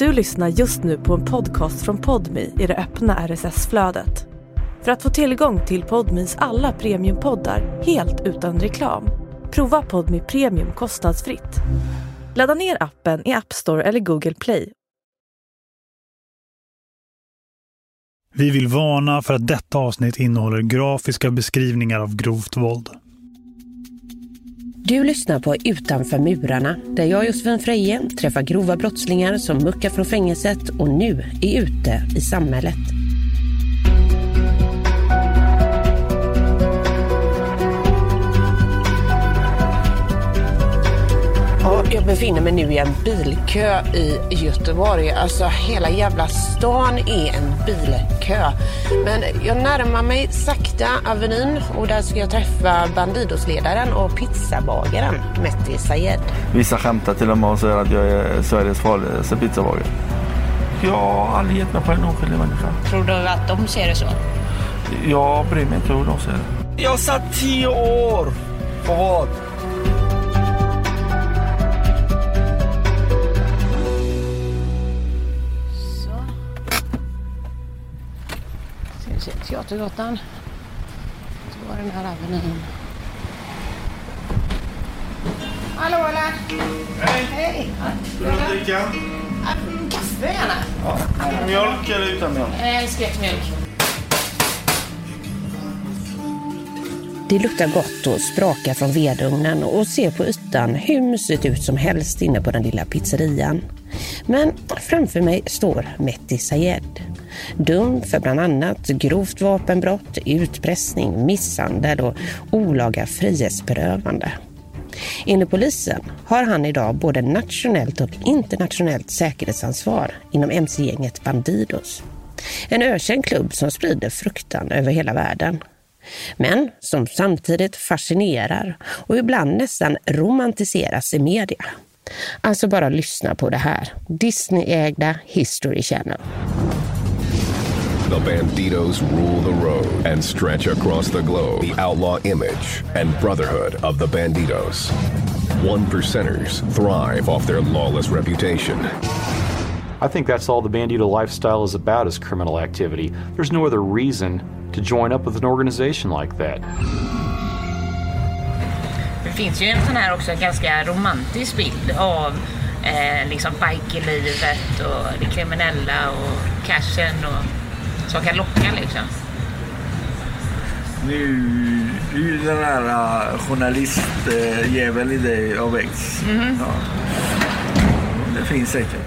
Du lyssnar just nu på en podcast från Podmi i det öppna RSS-flödet. För att få tillgång till Podmis alla premiumpoddar helt utan reklam, prova Podmi Premium kostnadsfritt. Ladda ner appen i App Store eller Google Play. Vi vill varna för att detta avsnitt innehåller grafiska beskrivningar av grovt våld. Du lyssnar på Utanför murarna där jag Josefin Freje träffar grova brottslingar som muckar från fängelset och nu är ute i samhället. Jag befinner mig nu i en bilkö i Göteborg. Alltså hela jävla stan är en bilkö. Men jag närmar mig sakta Avenyn och där ska jag träffa Bandidosledaren och pizzabagaren Metti Sayed. Vissa skämtar till och med och säger att jag är Sveriges farligaste pizzabagare. Jag har aldrig gett mig på en oskyldig människa. Tror du att de ser det så? Jag bryr mig inte hur de ser det. Jag satt tio år. På vad? Teatergatan. Så var den här Avenyn. Hallå eller? Hej! Hej! Vill du dricka? Kaffe gärna. Mjölk eller utan mjölk? Jag älskar mjölk. Det luktar gott och sprakar från vedugnen och ser på ytan hur mysigt ut som helst inne på den lilla pizzerian. Men framför mig står Metti Sayed dömd för bland annat grovt vapenbrott, utpressning, misshandel och olaga frihetsberövande. Enligt polisen har han idag både nationellt och internationellt säkerhetsansvar inom mc-gänget Bandidos. En ökänd klubb som sprider fruktan över hela världen. Men som samtidigt fascinerar och ibland nästan romantiseras i media. Alltså bara lyssna på det här. Disney-ägda History Channel. The Banditos rule the road and stretch across the globe. The outlaw image and brotherhood of the Banditos. One percenters thrive off their lawless reputation. I think that's all the Bandito lifestyle is about is criminal activity. There's no other reason to join up with an organization like that. Det finns ju en sån här också ganska romantisk bild av eh, liksom bikerlivet och det kriminella och cashen och som kan locka liksom. Nu är ju den här uh, journalistjäveln i dig har växt. Ja. Det finns säkert.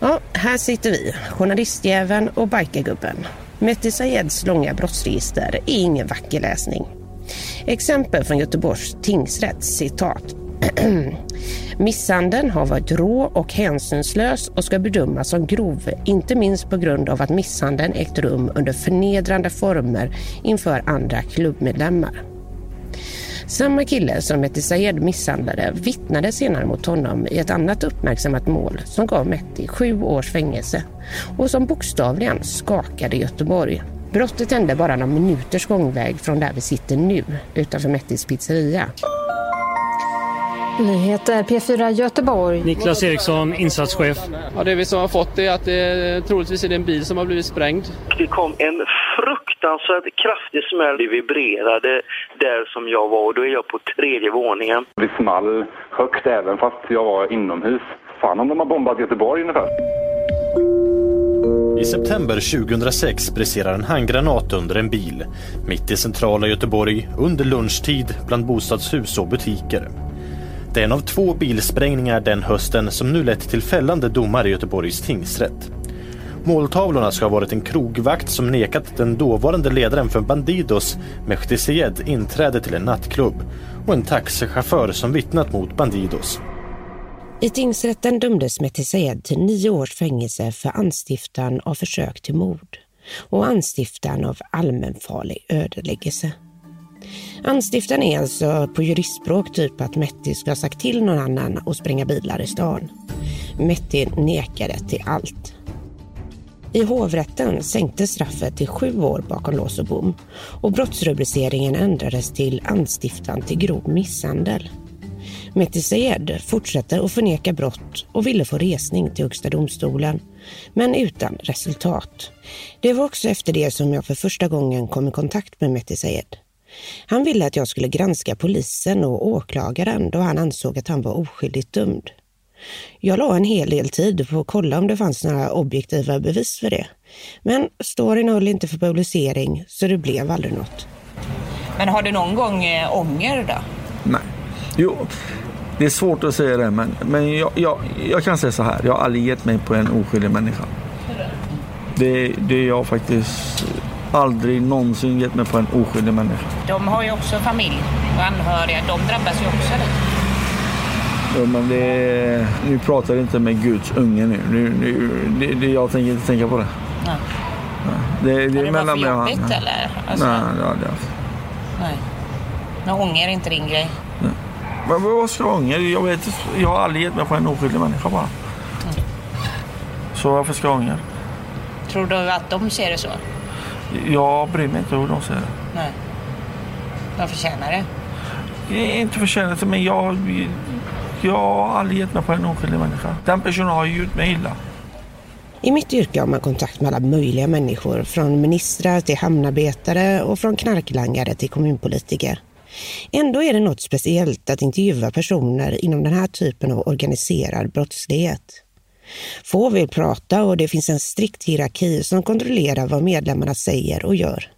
Ja, här sitter vi, journalistjäveln och bikergubben. Metti Sayeds långa brottsregister är ingen vacker läsning. Exempel från Göteborgs tingsrätt, citat. Misshandeln har varit rå och hänsynslös och ska bedömas som grov, inte minst på grund av att misshandeln ägt rum under förnedrande former inför andra klubbmedlemmar. Samma kille som Mehdi Sayed misshandlade vittnade senare mot honom i ett annat uppmärksammat mål som gav Mehdi sju års fängelse och som bokstavligen skakade Göteborg. Brottet hände bara några minuters gångväg från där vi sitter nu, utanför Mettis pizzeria. Nyheter P4 Göteborg. Niklas Eriksson, insatschef. Ja, det vi som har fått är att det troligtvis är det en bil som har blivit sprängd. Det kom en fruktansvärt kraftig smäll. Det vibrerade där som jag var och då är jag på tredje våningen. Det small högt även fast jag var inomhus. Fan om de har bombat Göteborg ungefär. I september 2006 briserar en handgranat under en bil mitt i centrala Göteborg under lunchtid bland bostadshus och butiker. Det är en av två bilsprängningar den hösten som nu lett till fällande domar i Göteborgs tingsrätt. Måltavlorna ska ha varit en krogvakt som nekat den dåvarande ledaren för Bandidos, Mehdi Sayed, inträde till en nattklubb och en taxichaufför som vittnat mot Bandidos. I tingsrätten dömdes Mehdi Sayed till nio års fängelse för anstiftan av försök till mord och anstiftan av allmänfarlig ödeläggelse. Anstiftan är alltså på juristspråk typ att Metti ska ha sagt till någon annan att spränga bilar i stan. Metti nekade till allt. I hovrätten sänktes straffet till sju år bakom lås och bom och brottsrubriceringen ändrades till anstiftan till grov misshandel. Metti Sayed fortsätter att förneka brott och ville få resning till Högsta domstolen, men utan resultat. Det var också efter det som jag för första gången kom i kontakt med Metti Sayed. Han ville att jag skulle granska polisen och åklagaren då han ansåg att han var oskyldigt dömd. Jag la en hel del tid på att kolla om det fanns några objektiva bevis för det. Men storyn höll inte för publicering så det blev aldrig något. Men har du någon gång äh, ånger då? Nej. Jo, det är svårt att säga det men, men jag, jag, jag kan säga så här. Jag har aldrig gett mig på en oskyldig människa. Det, det är jag faktiskt aldrig någonsin gett mig på en oskyldig människa. De har ju också familj och anhöriga. De drabbas ju också. Det. Ja, men det är, nu pratar jag inte med Guds unge nu. nu, nu det, det, jag tänker inte tänka på det. Nej. Det, det, det är var mellan mig och han. eller? Alltså, Nej, det hade jag inte. nej. Men ånger är inte din grej? Men vad ska ångra? Jag, vet, jag har aldrig gett mig på en oskyldig människa bara. Så varför ska jag ångra? Tror du att de ser det så? Jag bryr mig inte hur de ser det. Nej. De förtjänar det. Är inte förtjänat men jag, jag har aldrig gett mig på en oskyldig människa. Den personen har ju gjort mig illa. I mitt yrke har man kontakt med alla möjliga människor, från ministrar till hamnarbetare och från knarklangare till kommunpolitiker. Ändå är det något speciellt att intervjua personer inom den här typen av organiserad brottslighet. Få vill prata och det finns en strikt hierarki som kontrollerar vad medlemmarna säger och gör.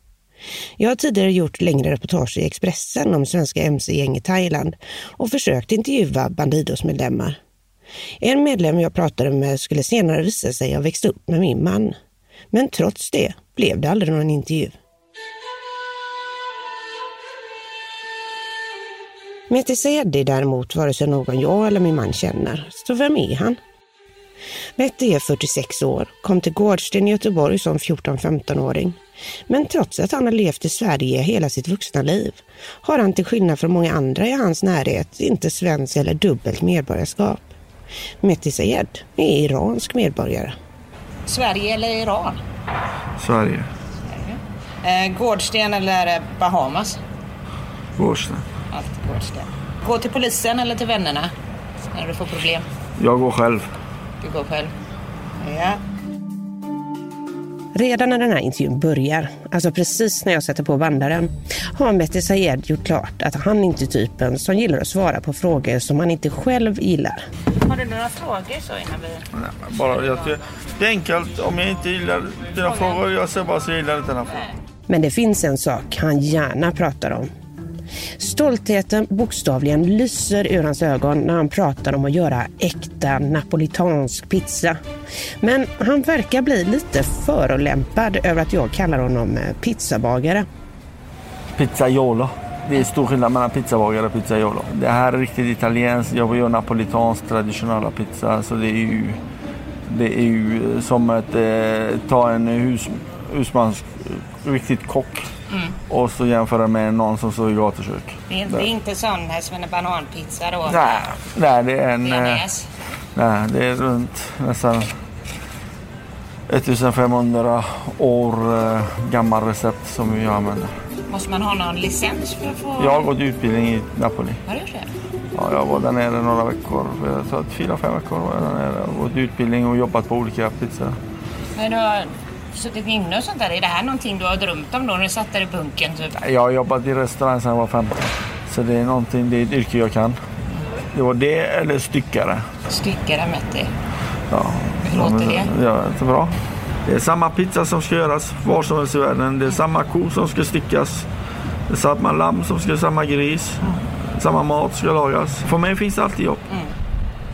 Jag har tidigare gjort längre reportage i Expressen om svenska mc-gäng i Thailand och försökt intervjua Bandidos-medlemmar. En medlem jag pratade med skulle senare visa sig ha växt upp med min man. Men trots det blev det aldrig någon intervju. Mehdi Sayedi däremot vare sig någon jag eller min man känner. Så vem är han? Mehdi är 46 år, kom till Gårdsten i Göteborg som 14-15-åring. Men trots att han har levt i Sverige hela sitt vuxna liv har han till skillnad från många andra i hans närhet inte svensk eller dubbelt medborgarskap. Mehdi Sayed är iransk medborgare. Sverige eller Iran? Sverige. Eh, Gårdsten eller Bahamas? Gårdsten. Allt Gårdsten. Gå till polisen eller till vännerna när du får problem? Jag går själv. Du går själv. Ja. Redan när den här intervjun börjar, alltså precis när jag sätter på bandaren, har Mehdi Sayed gjort klart att han inte är typen som gillar att svara på frågor som han inte själv gillar. Har du några frågor så innan vi... Nej, bara, jag, det är enkelt. Om jag inte gillar dina frågor, jag säger bara så jag gillar inte den här frågan. Men det finns en sak han gärna pratar om. Stoltheten bokstavligen lyser ur hans ögon när han pratar om att göra äkta napolitansk pizza. Men han verkar bli lite förolämpad över att jag kallar honom eh, pizzabagare. Pizzaiolo. Det är stor skillnad mellan pizzabagare och pizzaiolo. Det här är riktigt italienskt. Jag gör napolitansk traditionella pizza. Så det är ju, det är ju som att eh, ta en hus, husmans eh, riktigt kock Mm. och så jämföra med någon som står i gatukök. Det är, det är inte sån här svennebananpizza då? Nej, nej, det är en... eh, Bearnaise. Nej, det är runt nästan 1500 år eh, gammal recept som vi använder. Måste man ha någon licens för att få... Jag har gått utbildning i Napoli. Har du det? Ja, jag var där nere några veckor. Jag tror att fyra, fem veckor var jag där nere och gått utbildning och jobbat på olika pizzor. Men du har suttit inne och sånt där. Är det här någonting du har drömt om då när du satt där i bunkern typ? Jag har jobbat i restaurang sedan jag var 15. Så det är någonting, det är ett yrke jag kan. Det var det eller styckare. Styckare Metti. Ja. Hur låter det? Ja, det är bra. Det är samma pizza som ska göras var som helst i världen. Det är samma ko som ska styckas. Det är samma lamm som ska samma gris. Samma mat ska lagas. För mig finns det alltid jobb.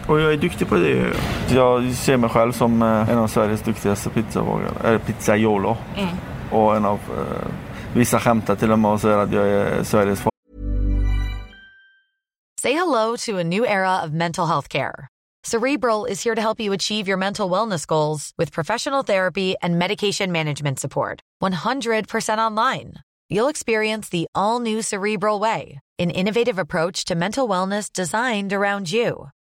Och jag är duktig på det jag ser mig själv som eh, en av Sveriges duktigaste pizzabagare. Eller pizzaiolo. Mm. Och en av... Eh, vissa skämtar till och med och säger att jag är Sveriges Say hello to a new era of mental health care. Cerebral is here to help you achieve your mental wellness goals with professional therapy and medication management support. 100% online. You'll experience the all new Cerebral Way, an innovative approach to mental wellness designed around you.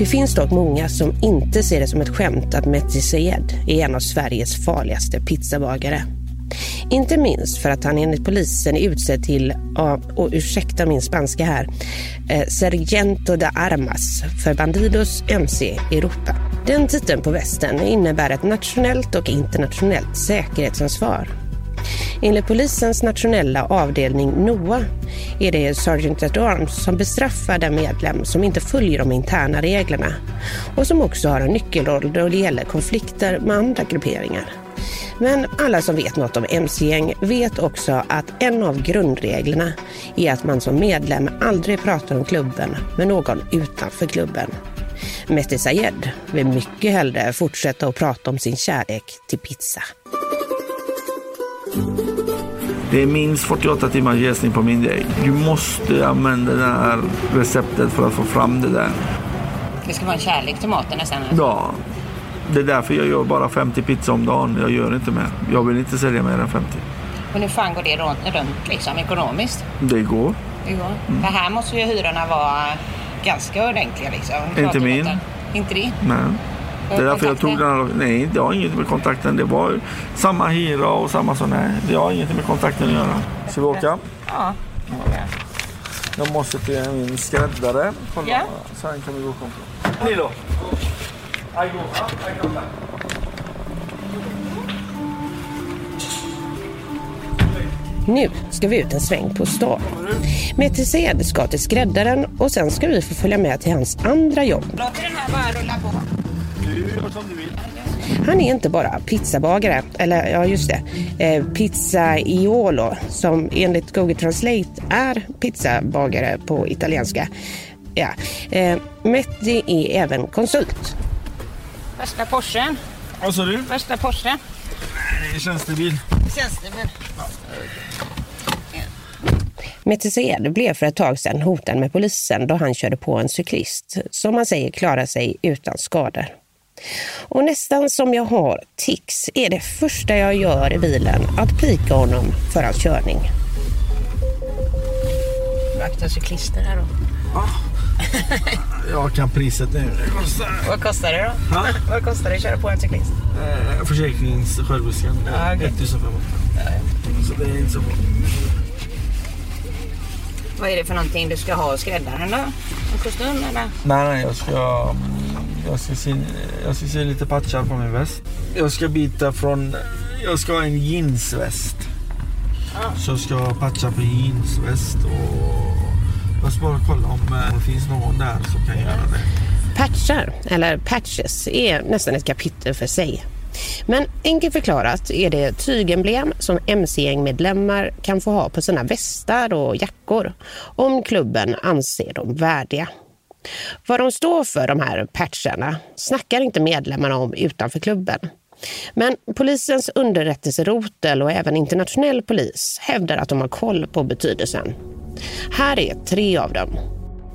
Det finns dock många som inte ser det som ett skämt att Mehdi Sayed är en av Sveriges farligaste pizzabagare. Inte minst för att han enligt polisen är utsedd till, och ursäkta min spanska här, eh, Sergento de Armas för Bandidos MC Europa. Den titeln på västen innebär ett nationellt och internationellt säkerhetsansvar. Enligt polisens nationella avdelning NOA är det Sergeant at Arms som bestraffar den medlem som inte följer de interna reglerna och som också har en nyckelroll då det gäller konflikter med andra grupperingar. Men alla som vet något om MC-gäng vet också att en av grundreglerna är att man som medlem aldrig pratar om klubben med någon utanför klubben. Mehdi Sayed vill mycket hellre fortsätta att prata om sin kärlek till pizza. Det är minst 48 timmars jäsning på min deg. Du måste använda det här receptet för att få fram det där. Det ska vara en kärlek till maten nästan. Ja, det är därför jag gör bara 50 pizza om dagen. Jag gör inte mer. Jag vill inte sälja mer än 50. Men hur fan går det runt, liksom ekonomiskt? Det går. Det går. För här måste ju hyrorna vara ganska ordentliga liksom. Inte min. Inte din? Nej. Det är därför jag tog den här. Nej, det har inget med kontakten. Det var samma hyra och samma så. Nej, det har inget med kontakten att göra. Ska vi åka? Ja. Jag måste till min skräddare. Kolla. Ja. Sen kan vi gå och come back. Nu ska vi ut en sväng på stan. Mehdi Sayed ska till skräddaren och sen ska vi få följa med till hans andra jobb. Låt den här bara rulla på. Han är inte bara pizzabagare, eller ja just det, eh, pizza iolo som enligt Google Translate är pizzabagare på italienska. Ja, eh, Mehdi är även konsult. Värsta Porschen. Vad sa du? Värsta Porschen. Det är tjänstebil. Tjänstebil. Mehdi Sayed blev för ett tag sedan hotad med polisen då han körde på en cyklist som man säger klarar sig utan skador. Och nästan som jag har tics är det första jag gör i bilen att pika honom för hans körning. Vakta cyklister här då. Jag kan priset nu. Det kostar Vad kostar det då? Ha? Vad kostar det att köra på en cyklist? eh, försäkringssjälvrisken. Ja, okej. 1500. Så det är inte så bra. Vad är det för någonting du ska ha hos skräddaren då? En kostym eller? Nej, nej, jag ska, jag ska, se, jag ska se lite patchar på min väst. Jag ska byta från, jag ska ha en jeansväst. Så jag ska patcha på jeansväst och jag ska bara kolla eh, om det finns någon där som kan göra det. Patchar, eller patches, är nästan ett kapitel för sig. Men enkelt förklarat är det tygemblem som MC-gängmedlemmar kan få ha på sina västar och jackor om klubben anser dem värdiga. Vad de står för, de här patcherna, snackar inte medlemmarna om utanför klubben. Men polisens underrättelserotel och även internationell polis hävdar att de har koll på betydelsen. Här är tre av dem.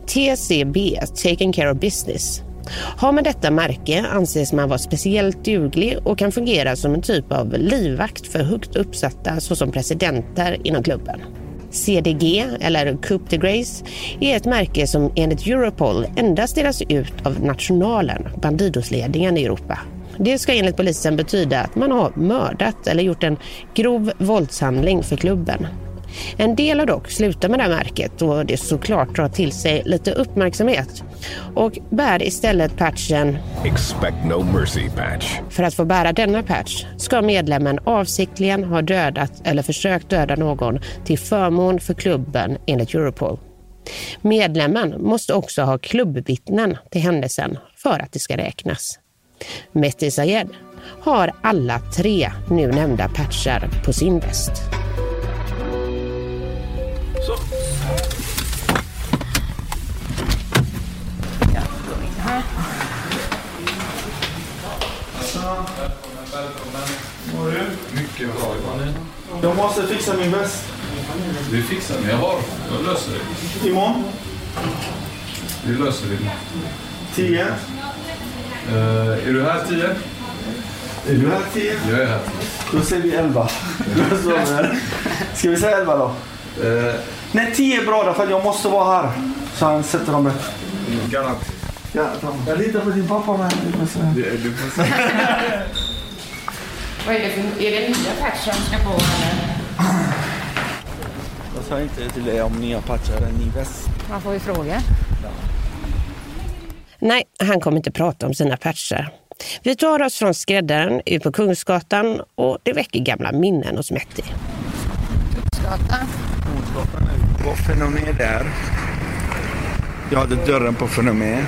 TCB, Taking Care of Business. Har man detta märke anses man vara speciellt duglig och kan fungera som en typ av livvakt för högt uppsatta såsom presidenter inom klubben. CDG, eller Coupe de Grace, är ett märke som enligt Europol endast delas ut av nationalen, Bandidosledningen i Europa. Det ska enligt polisen betyda att man har mördat eller gjort en grov våldshandling för klubben. En del har dock slutat med det här märket och det såklart drar till sig lite uppmärksamhet och bär istället patchen Expect no mercy patch. För att få bära denna patch ska medlemmen avsiktligen ha dödat eller försökt döda någon till förmån för klubben enligt Europol. Medlemmen måste också ha klubbvittnen till händelsen för att det ska räknas. Mehdi Sayed har alla tre nu nämnda patchar på sin väst. Mår du? Mycket bra. Jag måste fixa min väst. Vi fixar det. Jag har. Jag löser det. Imorgon? Vi löser det. Tio. Uh, är du här tio? Är du här tio? Jag är här. Då säger vi elva. Ska vi säga elva då? Uh, Nej, tio är bra därför att jag måste vara här. Så han sätter dem rätt. Garanti. Ja, jag litar på din pappa med. Du, du. Vad är det för, är det nya patch som ska på eller? Jag sa inte till dig om nya patchar än ny väst. Man får ju fråga. Nej, han kommer inte prata om sina patchar. Vi tar oss från skräddaren ut på Kungsgatan och det väcker gamla minnen hos Metti. Kungsgatan. Kungsgatan är på Fenomen där. Jag hade dörren på Fenomen.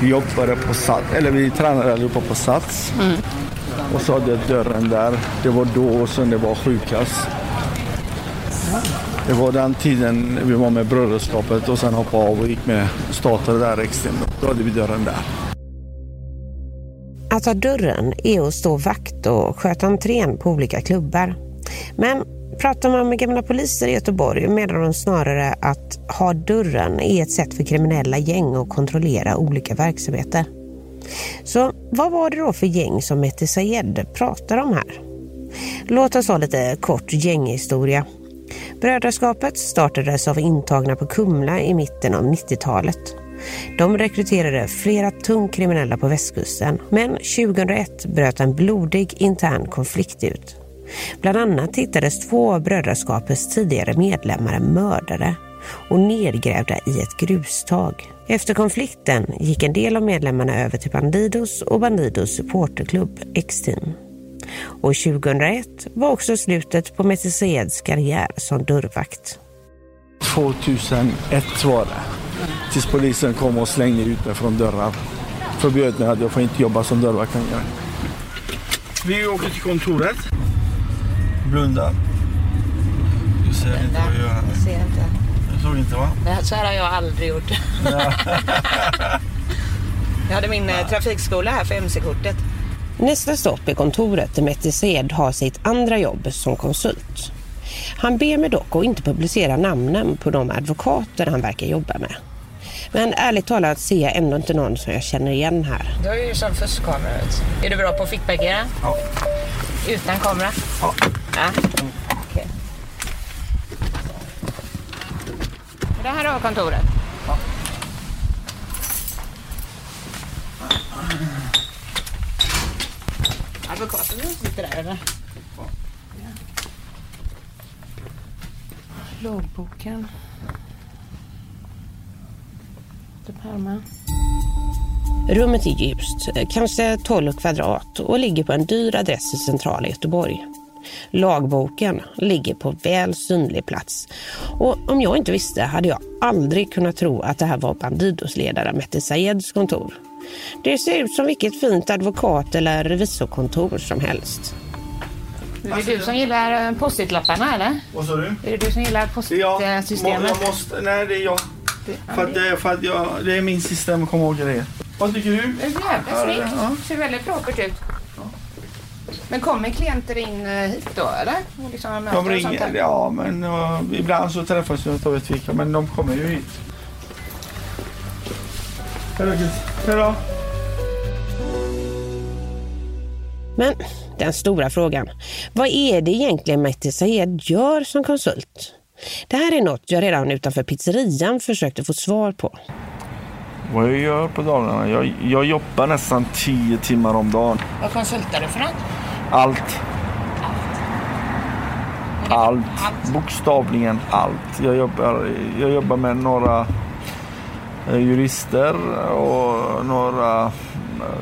Vi jobbade på Sats, eller vi tränade allihopa på Sats. Mm. Och så hade jag dörren där. Det var då som det var sjukast. Det var den tiden vi var med brödraskapet och sen hoppade av och gick med startade där extremt. Då hade vi dörren där. Att ha dörren är att stå vakt och sköta entrén på olika klubbar. Men pratar man med gamla poliser i Göteborg menar de snarare att ha dörren är ett sätt för kriminella gäng att kontrollera olika verksamheter. Så vad var det då för gäng som Mehdi Sayed pratar om här? Låt oss ha lite kort gänghistoria. Brödraskapet startades av intagna på Kumla i mitten av 90-talet. De rekryterade flera tungt kriminella på västkusten men 2001 bröt en blodig intern konflikt ut. Bland annat hittades två av brödraskapets tidigare medlemmar mördade och nedgrävda i ett grustag. Efter konflikten gick en del av medlemmarna över till Bandidos och Bandidos supporterklubb X-Team. Och 2001 var också slutet på Mehdi Sayeds karriär som dörrvakt. 2001 var det. Tills polisen kom och slängde ut mig från dörrar. Förbjöd mig att jag får inte jobba som dörrvakt längre. Vi åker till kontoret. Blunda. Du ser inte vad jag gör. Jag ser inte. Jag såg inte va? Det- Så här har jag aldrig gjort. jag hade min eh, trafikskola här för mc-kortet. Nästa stopp är kontoret där Mehdi Sayed har sitt andra jobb som konsult. Han ber mig dock att inte publicera namnen på de advokater han verkar jobba med. Men ärligt talat ser jag ändå inte någon som jag känner igen här. Du har ju sån fuskkamera. du. Är du bra på att fickparkera? Ja. Utan kamera? Ja. ja. Okej. Det här har kontoret? Ja. Advokaten sitter där eller? Logboken. Lite pärmar. Rummet är ljust, kanske 12 kvadrat och ligger på en dyr adress i centrala Göteborg. Lagboken ligger på väl synlig plats. Och om jag inte visste hade jag aldrig kunnat tro att det här var Bandidos-ledare Mehdi Sayeds kontor. Det ser ut som vilket fint advokat eller revisorkontor som helst. Är det du som gillar eh, post-it-lapparna eller? Vad sa du? Är det du som gillar post-it-systemet? Jag måste, nej, det är jag. För att, det, för att jag, det är min system att komma ihåg det. Vad tycker du? Det är jävla snyggt. Ser väldigt propert ut. Men kommer klienter in eh, hit då eller? Och Liksom De och ringer, ja men uh, ibland så träffas vi och tar ett fika men de kommer ju hit. Hej då Chris. Hej då. Men den stora frågan, vad är det egentligen Mehdi Sayed gör som konsult? Det här är något jag redan utanför pizzerian försökte få svar på. Vad jag gör på dagarna? Jag, jag jobbar nästan 10 timmar om dagen. Vad konsultar du för något? Allt. allt. Bokstavligen allt. Jag jobbar, jag jobbar med några eh, jurister och några eh,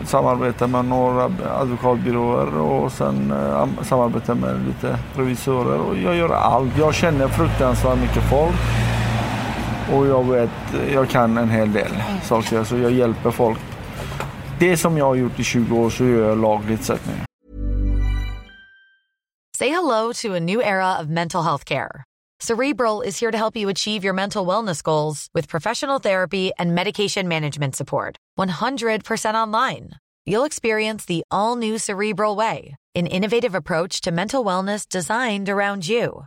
samarbetar med några advokatbyråer och sen eh, samarbetar med lite revisorer och jag gör allt. Jag känner fruktansvärt mycket folk och jag vet, jag kan en hel del mm. saker så jag hjälper folk. Det som jag har gjort i 20 år så gör jag lagligt sett nu. Say hello to a new era of mental health care. Cerebral is here to help you achieve your mental wellness goals with professional therapy and medication management support. 100% online. You'll experience the all new Cerebral Way, an innovative approach to mental wellness designed around you.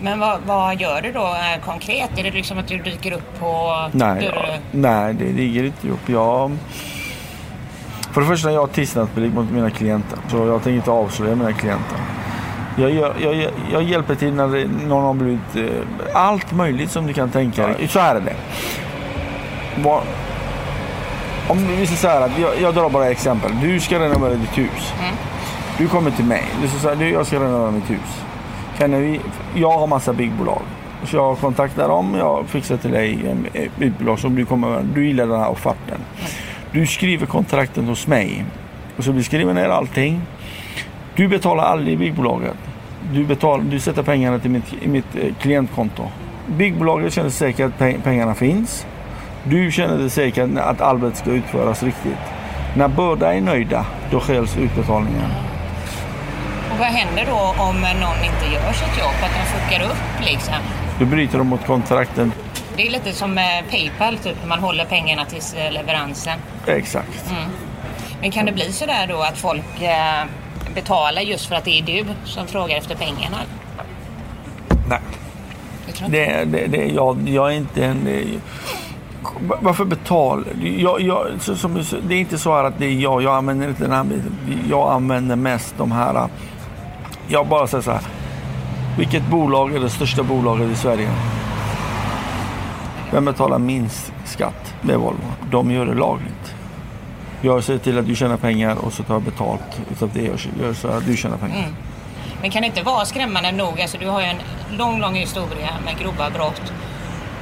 Men vad, vad gör du då eh, konkret? Är det liksom att du dyker upp på Nej, dörr- ja, nej det ligger inte upp. Jag, för det första, jag har tystnadsplikt mot mina klienter. Så jag tänker inte avslöja mina klienter. Jag, gör, jag, jag, jag hjälper till när det, någon har blivit... Eh, allt möjligt som du kan tänka dig. Så här är det. Vad- om vi säger så här att jag, jag drar bara exempel. Du ska renovera ditt hus. Du kommer till mig. Du säger så här, du, jag ska renovera mitt hus. Känner vi, jag har massa byggbolag. Så jag kontaktar dem. Jag fixar till dig ett byggbolag som du kommer Du gillar den här offerten. Du skriver kontrakten hos mig. Och så vi skriver ner allting. Du betalar aldrig byggbolaget. Du, betalar, du sätter pengarna till mitt, mitt eh, klientkonto. Byggbolaget känner säkert att pengarna finns. Du känner dig säker att arbetet ska utföras riktigt. När båda är nöjda, då skäls utbetalningen. Och vad händer då om någon inte gör sitt jobb? Att de fuckar upp liksom? Då bryter de mot kontrakten. Det är lite som eh, Paypal, typ. Man håller pengarna tills eh, leveransen. Exakt. Mm. Men kan det bli så där då att folk eh, betalar just för att det är du som frågar efter pengarna? Nej. Det, det, det, jag, jag är inte en... det- Varför betala? Jag, jag, som, det är inte så här att det är jag. Jag använder inte den här. Jag använder mest de här... Jag bara säger så här. Vilket bolag är det största bolaget i Sverige? Vem betalar minst skatt? Är Volvo. De gör det lagligt. Jag ser till att du tjänar pengar och så tar jag betalt utav det jag gör så att du tjänar pengar. Mm. Men kan det inte vara skrämmande nog? Alltså, du har ju en lång, lång historia med grova brott.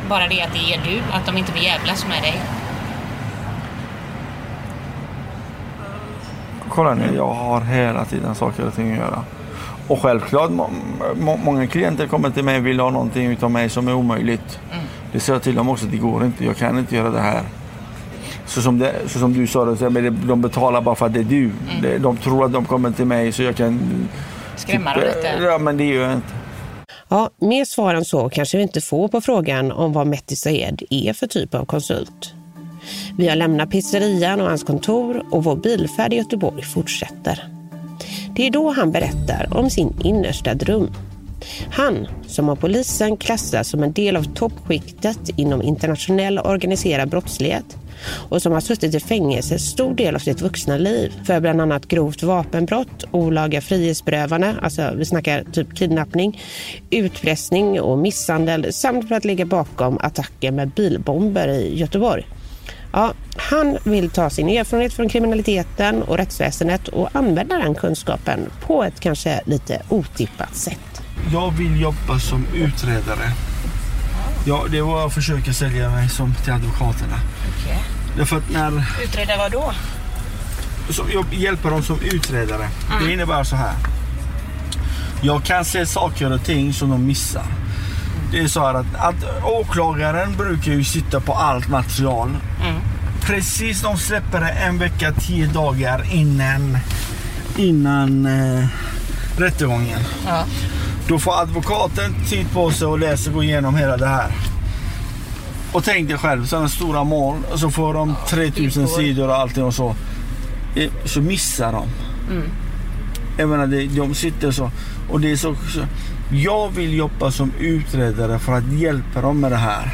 Bara det att det är du, att de inte vill jävlas med dig. Kolla nu, jag har hela tiden saker och ting att göra. Och självklart, må, må, många klienter kommer till mig och vill ha någonting utav mig som är omöjligt. Det säger jag till dem också, det går inte, jag kan inte göra det här. Så som, det, så som du sa, det, så men det- de betalar bara för att det är du. Det- De tror att de kommer till mig så jag kan... Skrämma dem lite. Ja, men det gör jag inte. Ja, mer svar än så kanske vi inte får på frågan om vad Metti Saed är för typ av konsult. Vi har lämnat pizzerian och hans kontor och vår bilfärd i Göteborg fortsätter. Det är då han berättar om sin innersta dröm. Han, som av polisen klassas som en del av toppskiktet inom internationell organiserad brottslighet och som har suttit i fängelse stor del av sitt vuxna liv för bland annat grovt vapenbrott, olaga frihetsberövande, alltså vi snackar typ kidnappning, utpressning och misshandel samt för att ligga bakom attacker med bilbomber i Göteborg. Ja, han vill ta sin erfarenhet från kriminaliteten och rättsväsendet och använda den kunskapen på ett kanske lite otippat sätt. Jag vill jobba som utredare. Ja, det var att försöka sälja mig som till advokaterna. Därför att när Utreda vad då? så jag hjälper dem som utredare. Mm. Det innebär så här. Jag kan se saker och ting som de missar. Det är så här att, att åklagaren brukar ju sitta på allt material. Mm. Precis, de släpper det en vecka, tio dagar innan, innan eh, rättegången. Ja. Då får advokaten tid på sig och läsa och gå igenom hela det här. Och tänk dig själv, sådana stora mål och så får de 3000 sidor och allting och så. Eh, Så missar de. Mm. Jag menar, de sitter så. Och det är så, så. Jag vill jobba som utredare för att hjälpa dem med det här.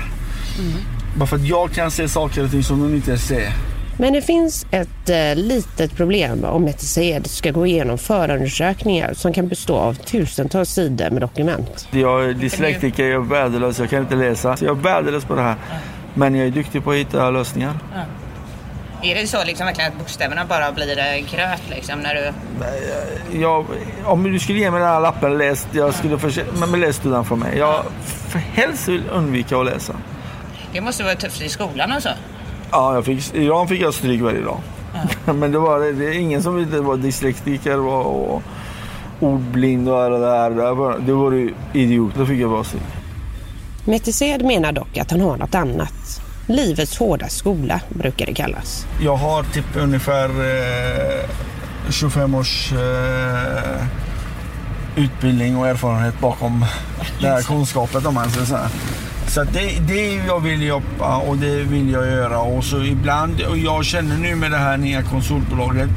Bara för att jag kan se saker och ting som de inte ser. Men det finns ett eh, litet problem om Metized ska gå igenom förundersökningar som kan bestå av tusentals sidor med dokument. Jag är dyslektiker, jag är värdelös, jag kan inte läsa. Så jag är värdelös på det här. Men jag är duktig på att hitta lösningar. Är det så liksom verkligen att bokstäverna bara blir eh, gröt liksom när du... Jag, om du skulle ge mig den här lappen, läs, jag skulle försöka, men läs du den för mig. Jag för helst vill undvika att läsa. Det måste vara tufft i skolan och så. Ja, jag fick, Iran fick jag stryk varje dag. Men det var det är ingen som ville vara dyslektiker och, och ordblind och allt det där. Det var, det var ju idiot. Då fick jag bara stryk. Metized menar dock att han har något annat. Livets hårda skola brukar det kallas. Jag har typ ungefär eh, 25 års eh, utbildning och erfarenhet bakom den här kunskapen om man säger så här. Så att det, det jag vill jobba och det vill jag göra. Och så ibland, och jag känner nu med det här nya konsultbolaget,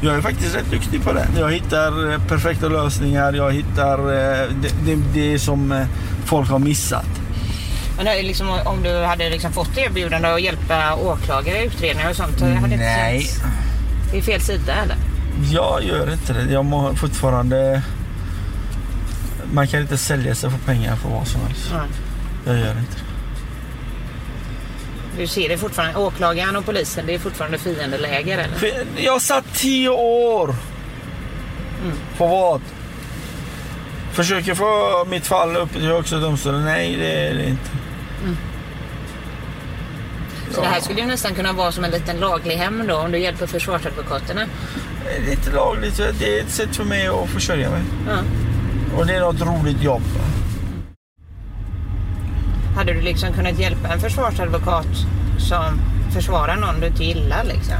jag är faktiskt rätt duktig på det. Jag hittar eh, perfekta lösningar, jag hittar eh, det, det, det som eh, folk har missat. Men liksom, om du hade liksom fått erbjudande att hjälpa åklagare i utredningar och sånt. Hade inte Nej. känts- Det är fel sida eller? Jag gör inte det. Jag må fortfarande... Man kan inte sälja sig för pengar för vad som helst. Nej. Jag gör inte det. Du ser det fortfarande, åklagaren och polisen, det är fortfarande fiendeläger eller? Jag satt tio år. På vad? Försöker få mitt fall upp till högsta domstolen. Nej, det är det inte. Så det här skulle ju nästan kunna vara som en liten laglig hem då om du hjälper försvarsadvokaterna. Det är inte lagligt. Det är ett sätt för mig att försörja mig. Ja. Och det är något roligt jobb. Hade du liksom kunnat hjälpa en försvarsadvokat som försvarar någon du inte gillar liksom?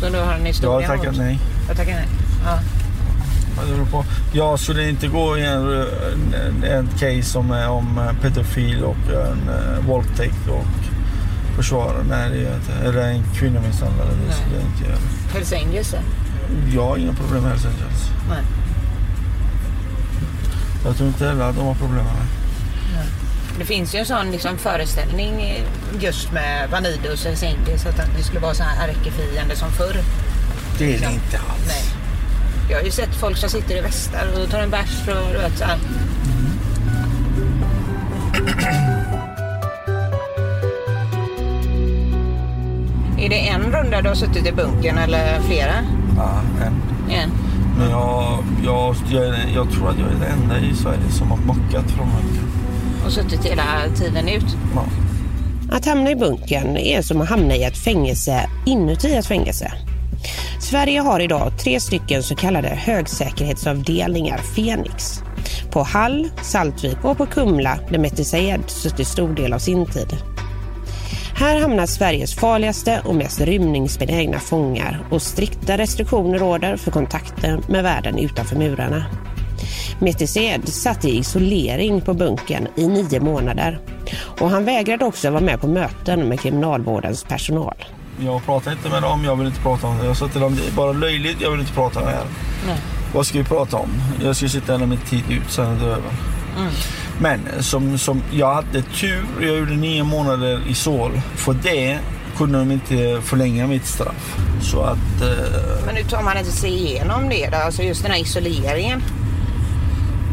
Så du har en Jag historia har tackat mot. nej. Jag tackar nej. Ja. Vad beror det på? Jag skulle inte gå i en, en, case som är om eh, pedofil och en uh, våldtäkt och försvara. Nej, det gör jag inte. Eller en kvinnomisshandlare. Det skulle jag inte göra. Hells Angels? Jag har inga problem med Hells Angels. Nej. Jag tror inte heller att de har problem med det. Finns ju en sån liksom föreställning eh, just med Vanidos och Hells Angels att det skulle vara så här ärkefiende som förr. Det är det inte alls. Nej. Jag har ju sett folk som sitter i västar och tar en bärs och du vet så här. Är det en runda du har suttit i bunkern eller flera? Ja, en. En. Men jag, jag, jag, jag tror att jag är den enda i Sverige som har mockat från bunkern. Och suttit hela tiden ut? Ja. Att hamna i bunkern är som att hamna i ett fängelse inuti ett fängelse. Sverige har idag tre stycken så kallade högsäkerhetsavdelningar Fenix. På Hall, Saltvik och på Kumla där Mehdi Sayed suttit stor del av sin tid. Här hamnar Sveriges farligaste och mest rymningsbenägna fångar och strikta restriktioner råder för kontakter med världen utanför murarna. Mette satt i isolering på bunkern i nio månader och han vägrade också vara med på möten med kriminalvårdens personal. Jag pratar inte med dem, jag vill inte prata om det. Jag sa till dem, det är bara löjligt, jag vill inte prata med er. Nej. Vad ska vi prata om? Jag ska sitta hela min tid ut, sen är det över. Mm. Men som, som jag hade tur, jag gjorde nio månader i Sol. För det kunde de inte förlänga mitt straff. Så att... Eh, Men nu tar man inte sig igenom det då? Alltså just den här isoleringen?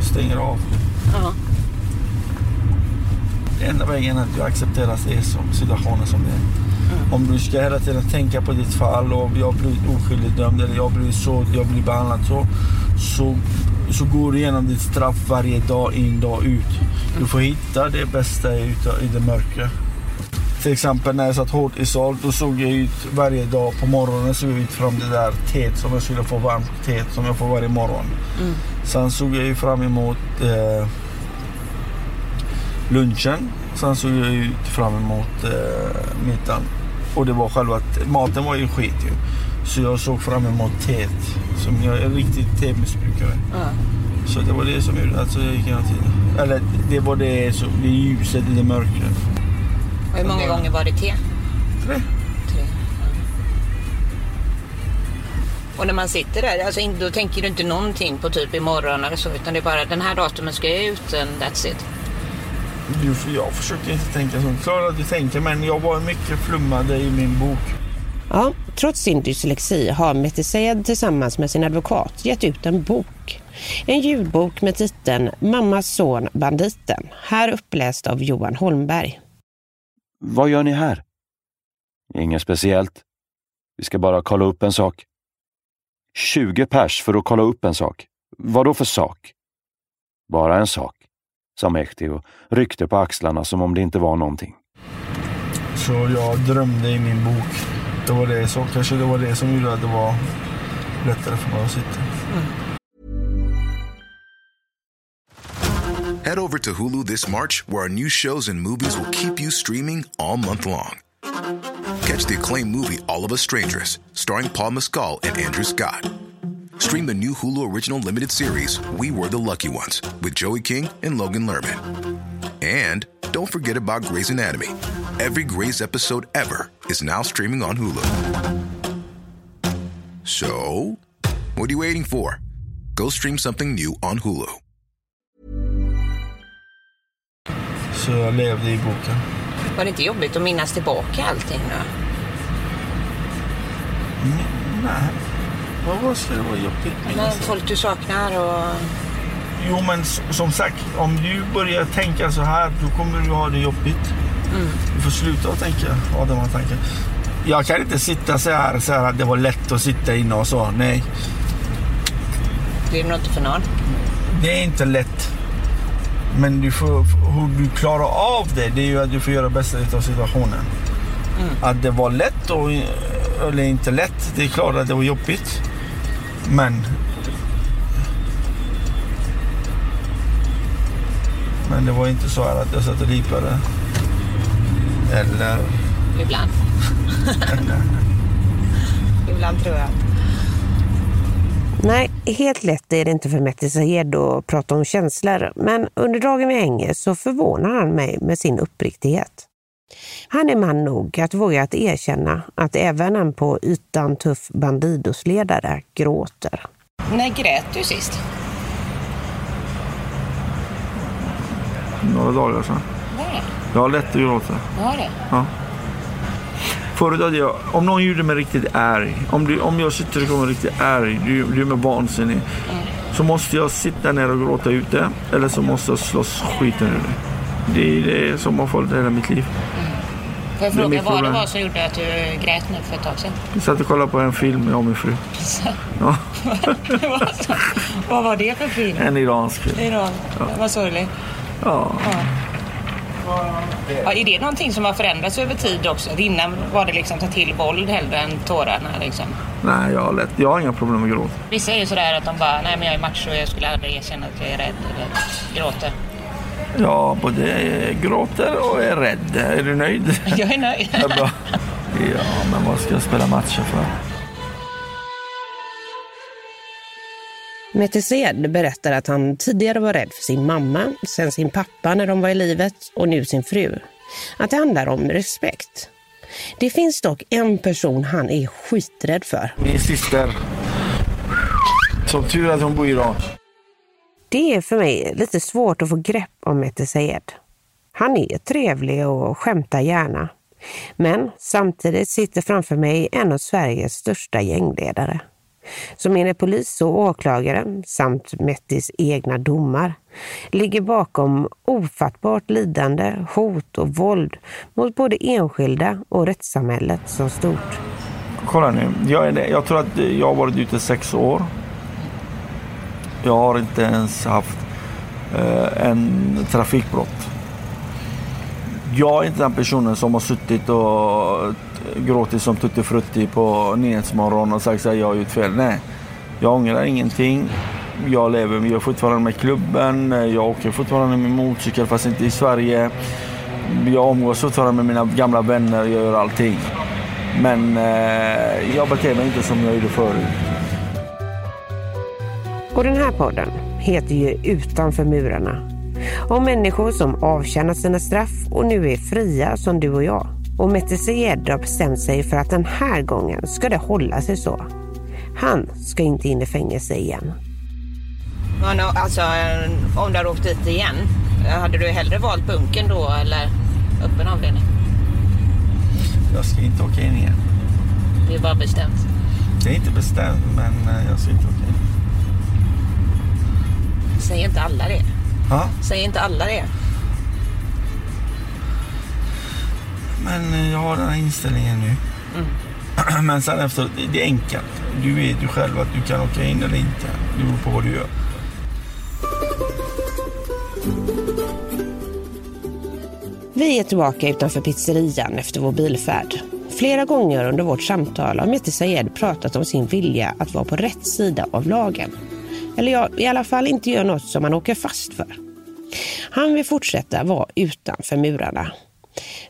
stänger av. Ja. Det enda vägen att jag accepterar det som situationen som det är. Om du ska hela tiden tänka på ditt fall och jag blir oskyldigt dömd eller jag blir så, jag blir behandlad så, så, så går du igenom ditt straff varje dag in, dag ut. Du får hitta det bästa i, i det mörka. Till exempel när jag satt hårt i sal, då såg jag ut varje dag på morgonen såg jag ut fram det där teet som jag skulle få varmt teet som jag får varje morgon. Mm. Sen såg jag ju fram emot eh, lunchen. Sen såg jag ut fram emot eh, middagen. Och det var själva, maten var ju skit ju. Så jag såg fram emot teet. Som jag är riktigt temissbrukare. Ja. Så det var det som gjorde att jag gick hela tiden. Eller det var det, så, det ljuset i det mörkret. Och hur många gånger var det te? Tre. Tre. Och när man sitter där, alltså, då tänker du inte någonting på typ imorgon eller så, utan det är bara den här datumen ska jag ut and that's it. Jag försökte inte tänka så. Klart att du tänker, men jag var mycket flummade i min bok. Ja, trots sin dyslexi har Mette Sayed tillsammans med sin advokat gett ut en bok. En ljudbok med titeln Mammas son banditen. Här uppläst av Johan Holmberg. Vad gör ni här? Inget speciellt. Vi ska bara kolla upp en sak. 20 pers för att kolla upp en sak. Vad då för sak? Bara en sak, sa Mehdi och ryckte på axlarna som om det inte var någonting. Så jag drömde i min bok. Det var det, så kanske det var det som gjorde att det var lättare för mig att sitta. Head over to Hulu this March, where our new shows and movies will keep you streaming all month long. Catch the acclaimed movie All of Us Strangers, starring Paul Mescal and Andrew Scott. Stream the new Hulu original limited series We Were the Lucky Ones with Joey King and Logan Lerman. And don't forget about Grey's Anatomy. Every Grey's episode ever is now streaming on Hulu. So, what are you waiting for? Go stream something new on Hulu. Så jag levde i boken. Var det inte jobbigt att minnas tillbaka allting då? Mm, nej. Vad ska det vara jobbigt? Men folk du saknar och... Jo, men som sagt, om du börjar tänka så här, då kommer du ha det jobbigt. Mm. Du får sluta att tänka, ha de här tankarna. Jag kan inte sitta så här, så här att det var lätt att sitta inne och så. Nej, Det är nog inte för någon. det är inte lätt. Men du får, hur du klarar av det, det är ju att du får göra bästa av situationen. Att det var lätt och, eller inte lätt, det är klart att det var jobbigt. Men... Men det var inte så här att jag satt och ripade. Eller... Ibland. Ibland tror jag. Nej, helt lätt är det inte för Mette Sayed att prata om känslor, men under dagen vi hänger så förvånar han mig med sin uppriktighet. Han är man nog att våga att erkänna att även en på ytan tuff bandidosledare gråter. När grät du sist? Några dagar sedan. Nej. Jag har lätt att gråta. Du har det? Ja. Förut hade jag, om någon gjorde mig riktigt arg, om, du, om jag sitter och kommer riktigt arg, du, du är mig vansinnig, så måste jag sitta ner och gråta ut det, eller så måste jag slåss skiten ur det. Det är det som har följt hela mitt liv. Får jag fråga vad det var som gjorde att du grät nu för ett tag sedan? Jag satt och kollade på en film, jag och min fru. Ja, vad var det för film? en iransk film. Iran. Ja. Vad sorgligt. Ja. Ja, är det någonting som har förändrats över tid också? Innan var det liksom ta till våld hellre än tårarna liksom. Nej, jag har, lätt, jag har inga problem med gråt. Vissa är ju sådär att de bara, nej men jag är macho och jag skulle aldrig erkänna att jag är rädd eller gråter. Jag både gråter och är rädd. Är du nöjd? Jag är nöjd. Ja, bra. Ja, men vad ska jag spela matcher för? Sayed berättar att han tidigare var rädd för sin mamma, sen sin pappa när de var i livet och nu sin fru. Att det handlar om respekt. Det finns dock en person han är skiträdd för. Min syster. Som tur att hon bor i Iran. Det är för mig lite svårt att få grepp om Mette Sayed. Han är trevlig och skämtar gärna. Men samtidigt sitter framför mig en av Sveriges största gängledare. som enligt polis och åklagare samt Mettis egna domar ligger bakom ofattbart lidande, hot och våld mot både enskilda och rättssamhället som stort. Kolla nu, jag, är, jag tror att jag har varit ute sex år. Jag har inte ens haft eh, en trafikbrott. Jag är inte den personen som har suttit och gråtit som tuttifrutti på Nyhetsmorgon och sagt att jag har gjort fel. Nej, jag ångrar ingenting. Jag lever jag är fortfarande med klubben. Jag åker fortfarande med motorcykel fast inte i Sverige. Jag omgås fortfarande med mina gamla vänner. Jag gör allting. Men eh, jag beter mig inte som jag gjorde förut. Och den här podden heter ju Utanför murarna. Om människor som avtjänat sina straff och nu är fria som du och jag. Och Mette Sayed har bestämt sig för att den här gången ska det hålla sig så. Han ska inte in i fängelse igen. Men, alltså, om du hade åkt dit igen, hade du hellre valt bunken då eller öppen avdelning? Jag ska inte åka in igen. Det är bara bestämt. Det är inte bestämt, men eh, jag ska inte åka in. Säger inte alla det? Ja. Säger inte alla det? Men eh, jag har den här inställningen nu. Mm. Men sen efter, det är enkelt. Du vet ju själv att du kan åka in eller inte. Det beror på vad du gör. Vi är tillbaka utanför pizzerian efter vår bilfärd. Flera gånger under vårt samtal har Mehdi Sayed pratat om sin vilja att vara på rätt sida av lagen. Eller ja, i alla fall inte göra något som man åker fast för. Han vill fortsätta vara utanför murarna.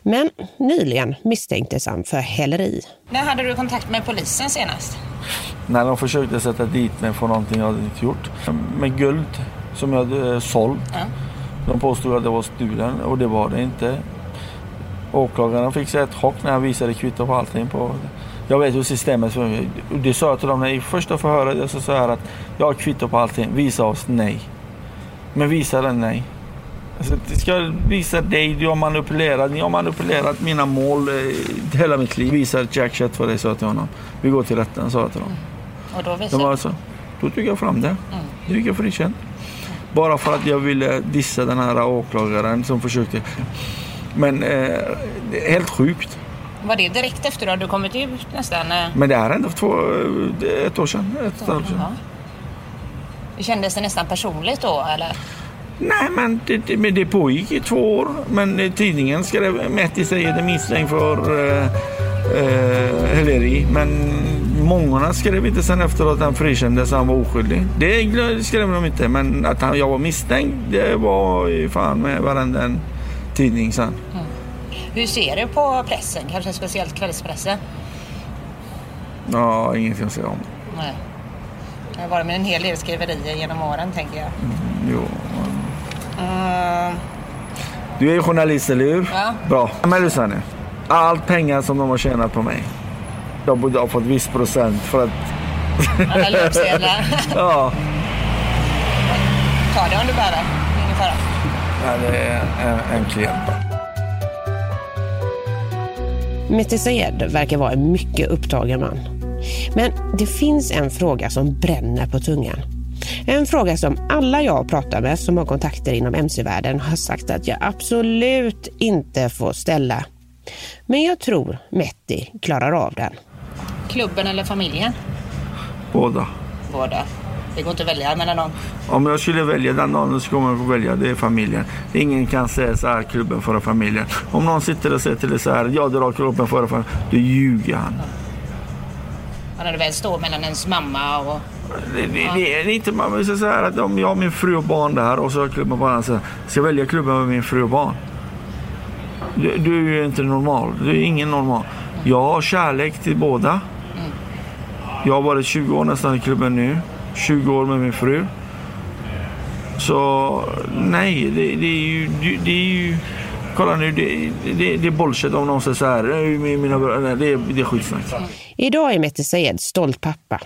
Men nyligen misstänktes han för häleri. När hade du kontakt med polisen senast? När de försökte sätta dit mig för någonting jag hade inte gjort. Med guld som jag hade eh, sålt. Ja. De påstod att det var stulen och det var det inte. Åklagaren fick sig ett chock när han visade kvitto på allting. På, jag vet hur systemet fungerar. Det sa jag till dem när i första förhöret. Jag sa så här att jag har kvitto på allting. Visa oss nej. Men visa den nej. Alltså, det ska visa dig, du har manipulerat, ni har manipulerat mina mål eh, hela mitt liv. Visa Jack Chet för dig, sa jag till honom. Vi går till rätten, sa jag till dem. Och då De visade du? så. Då tog jag fram det. Det fick jag frikänt. Bara för att jag ville dissa den här åklagaren som försökte. Men eh, helt sjukt. Var det direkt efter att du kommit ut nästan? eh? Men det är ändå två, eh, ett år sedan. Ett och ett halvt år sedan. Kändes det nästan personligt då eller? Nej, men det, men det pågick i två år. Men eh, tidningen skrev Metti säger det misstänkt för eh, eh, häleri. Men många skrev inte sen efteråt att han frikändes han var oskyldig. Det skrev de inte. Men att han, jag var misstänkt, det var fan med varenda en tidning sen. Hur ser du på pressen? Kanske speciellt kvällspressen? Ja, ingenting att säga om. Nej. Det har varit med en hel del skriverier genom åren tänker jag. Jo. Mm. Du är ju journalist, eller hur? Ja. Bra. Men lyssna nu. Allt pengar som de har tjänat på mig. Jag borde ha fått viss procent för att... Alla löpsedlar. ja. Ta det om du behöver. Ingen fara. ja, det är en, en klient. Mehdi Sayed verkar vara en mycket upptagen man. Men det finns en fråga som bränner på tungan. En fråga som alla jag pratar med som har kontakter inom mc-världen har sagt att jag absolut inte får ställa. Men jag tror Metti klarar av den. Klubben eller familjen? Båda. Båda. Det går inte att välja mellan dem. Om jag skulle välja den dagen så kommer jag få välja. Det är familjen. Ingen kan säga så här, klubben före familjen. Om någon sitter och säger till dig så här, jag drar klubben före familjen. Då ljuger han. Men när det väl står mellan ens mamma och... Det, det, det är inte, man så här att om jag har min fru och barn där och så har klubben på andra sidan. Ska jag välja klubben med min fru och barn? Du, du är ju inte normal. Du är ingen normal. Jag har kärlek till båda. Jag har varit 20 år nästan i klubben nu. 20 år med min fru. Så nej, det, det är ju... Det, är ju kolla nu, det, det, det är bullshit om någon säger så här. "Nej, Mina, bröder", nej, det, det är skitsnack. Idag är Mehdi Sayed stolt pappa.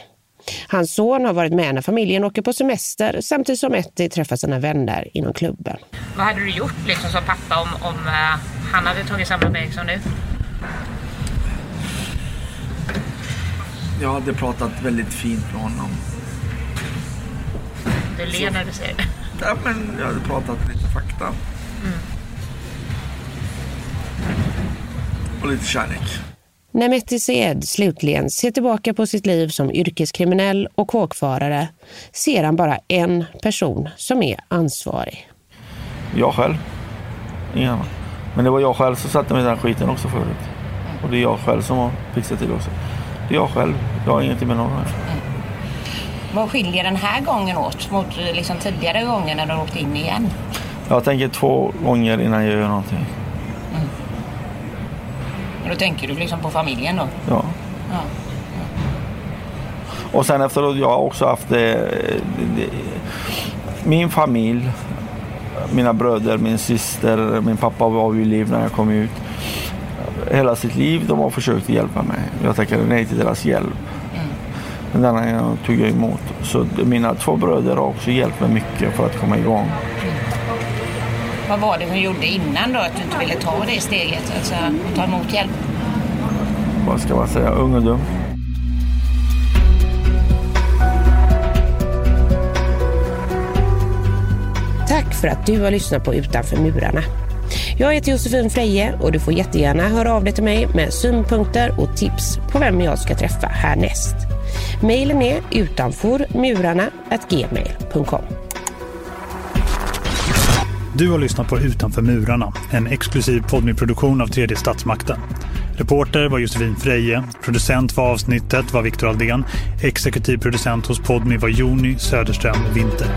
Hans son har varit med när familjen åker på semester samtidigt som Mehdi träffar sina vänner inom klubben. Vad hade du gjort liksom som pappa om, om eh, han hade tagit samma väg som du? Jag hade pratat väldigt fint med honom. Du ler när du säger det. Ja, men jag hade pratat lite fakta. Mm. Och lite kärlek. När Metti Seed slutligen ser tillbaka på sitt liv som yrkeskriminell och kåkfarare ser han bara en person som är ansvarig. Jag själv. Ingen annan. Men det var jag själv som satte mig i den skiten också förut. Och det är jag själv som har fixat till det också. Det är jag själv. Jag har ingenting med någon göra. Vad skiljer den här gången åt mot liksom tidigare gånger när du åkte in igen? Jag tänker två gånger innan jag gör någonting. Och då tänker du liksom på familjen då? Ja. Ja. Och sen efteråt, jag har också haft det, det, min familj, mina bröder, min syster, min pappa var vid liv när jag kom ut. Hela sitt liv de har försökt hjälpa mig. Jag tackade nej till deras hjälp. Men denna tog jag emot. Så mina två bröder har också hjälpt mig mycket för att komma igång. Vad var det som gjorde innan då att du inte ville ta det steget? Alltså ta emot hjälp? Vad ska man säga? Ung och dum. Tack för att du har lyssnat på Utanför murarna. Jag heter Josefin Freje och du får jättegärna höra av dig till mig med synpunkter och tips på vem jag ska träffa härnäst. Mailen är utanformurarna.gmail.com du har lyssnat på Utanför murarna, en exklusiv poddmiproduktion av tredje statsmakten. Reporter var Josefin Freje, producent för avsnittet var Viktor Aldén, exekutiv producent hos Podmi var Joni Söderström Winter.